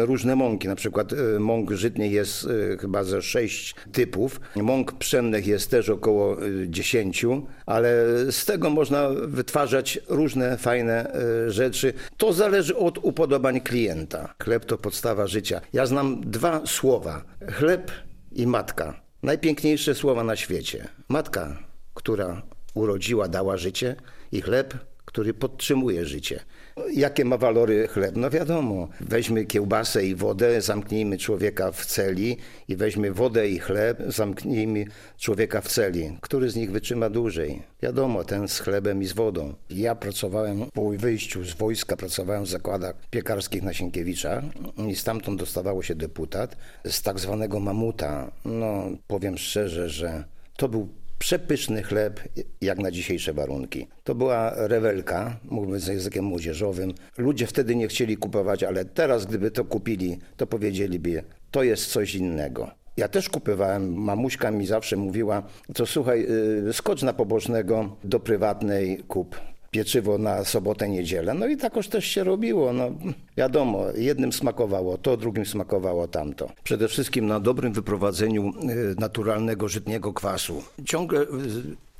różne mąki. Na przykład y, mąk żytniej jest y, chyba ze sześć typów. Mąk pszennych jest też około y, dziesięciu, ale z tego można wytwarzać różne fajne rzeczy. To zależy od upodobań klienta. Chleb to podstawa życia. Ja znam dwa słowa. Chleb i matka. Najpiękniejsze słowa na świecie. Matka, która urodziła, dała życie i chleb, który podtrzymuje życie. Jakie ma walory chleb? No wiadomo, weźmy kiełbasę i wodę, zamknijmy człowieka w celi i weźmy wodę i chleb, zamknijmy człowieka w celi. Który z nich wytrzyma dłużej? Wiadomo, ten z chlebem i z wodą. Ja pracowałem po wyjściu z wojska, pracowałem w zakładach piekarskich na Sienkiewicza i stamtąd dostawało się deputat z tak zwanego mamuta. No, powiem szczerze, że to był Przepyszny chleb, jak na dzisiejsze warunki. To była rewelka, mówiąc językiem młodzieżowym. Ludzie wtedy nie chcieli kupować, ale teraz, gdyby to kupili, to powiedzieliby, to jest coś innego. Ja też kupowałem, mamuśka mi zawsze mówiła, to słuchaj, y, skocz na pobożnego do prywatnej, kup pieczywo na sobotę, niedzielę. No i takoż też się robiło. No, wiadomo, jednym smakowało to, drugim smakowało tamto. Przede wszystkim na dobrym wyprowadzeniu y, naturalnego, żytniego kwasu. Ciągle y,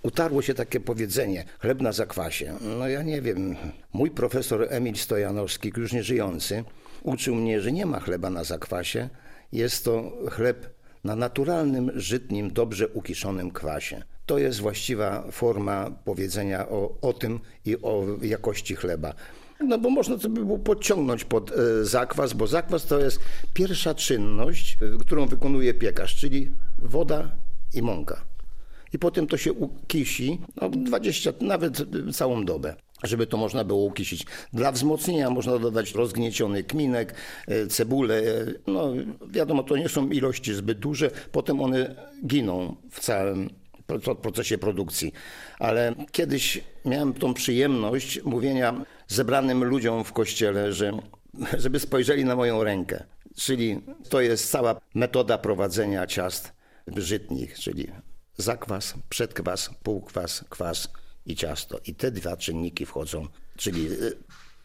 utarło się takie powiedzenie, chleb na zakwasie. No ja nie wiem, mój profesor Emil Stojanowski, już nie żyjący, uczył mnie, że nie ma chleba na zakwasie. Jest to chleb na naturalnym, żytnim, dobrze ukiszonym kwasie. To jest właściwa forma powiedzenia o, o tym i o jakości chleba. No bo można to by było podciągnąć pod e, zakwas, bo zakwas to jest pierwsza czynność, e, którą wykonuje piekarz, czyli woda i mąka. I potem to się ukisi, no 20, nawet całą dobę żeby to można było ukisić. Dla wzmocnienia można dodać rozgnieciony kminek, e, cebulę. No wiadomo, to nie są ilości zbyt duże, potem one giną w całym procesie produkcji. Ale kiedyś miałem tą przyjemność mówienia zebranym ludziom w kościele, że, żeby spojrzeli na moją rękę. Czyli to jest cała metoda prowadzenia ciast żytnich, czyli zakwas, przedkwas, półkwas, kwas i ciasto. I te dwa czynniki wchodzą, czyli y,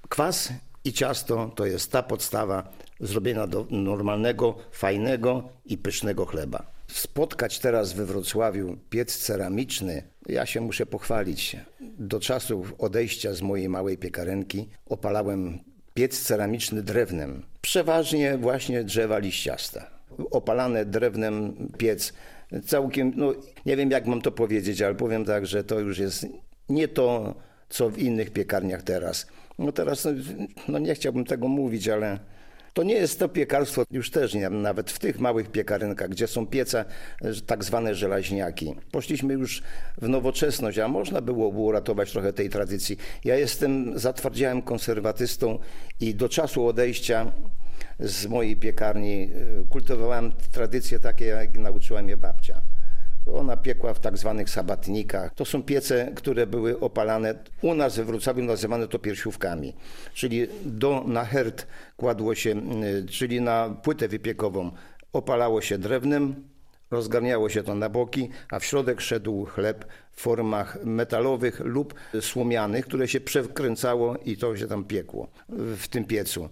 kwas i ciasto to jest ta podstawa zrobienia do normalnego, fajnego i pysznego chleba spotkać teraz we Wrocławiu piec ceramiczny, ja się muszę pochwalić. Do czasu odejścia z mojej małej piekarenki opalałem piec ceramiczny drewnem. Przeważnie właśnie drzewa liściaste. Opalane drewnem piec całkiem, no nie wiem jak mam to powiedzieć, ale powiem tak, że to już jest nie to, co w innych piekarniach teraz. No teraz, no nie chciałbym tego mówić, ale to nie jest to piekarstwo, już też nie, nawet w tych małych piekarynkach, gdzie są piece, tak zwane żelaźniaki. Poszliśmy już w nowoczesność, a można było uratować trochę tej tradycji. Ja jestem zatwardziałym konserwatystą i do czasu odejścia z mojej piekarni y, kultywowałem tradycje takie, jak nauczyła mnie babcia. Ona piekła w tak zwanych sabatnikach. To są piece, które były opalane. U nas we Wrocławiu nazywane to piersiówkami. Czyli do, na hert kładło się, y, czyli na płytę wypiekową opalało się drewnem, rozgarniało się to na boki, a w środek szedł chleb w formach metalowych lub słomianych, które się przekręcało i to się tam piekło w tym piecu.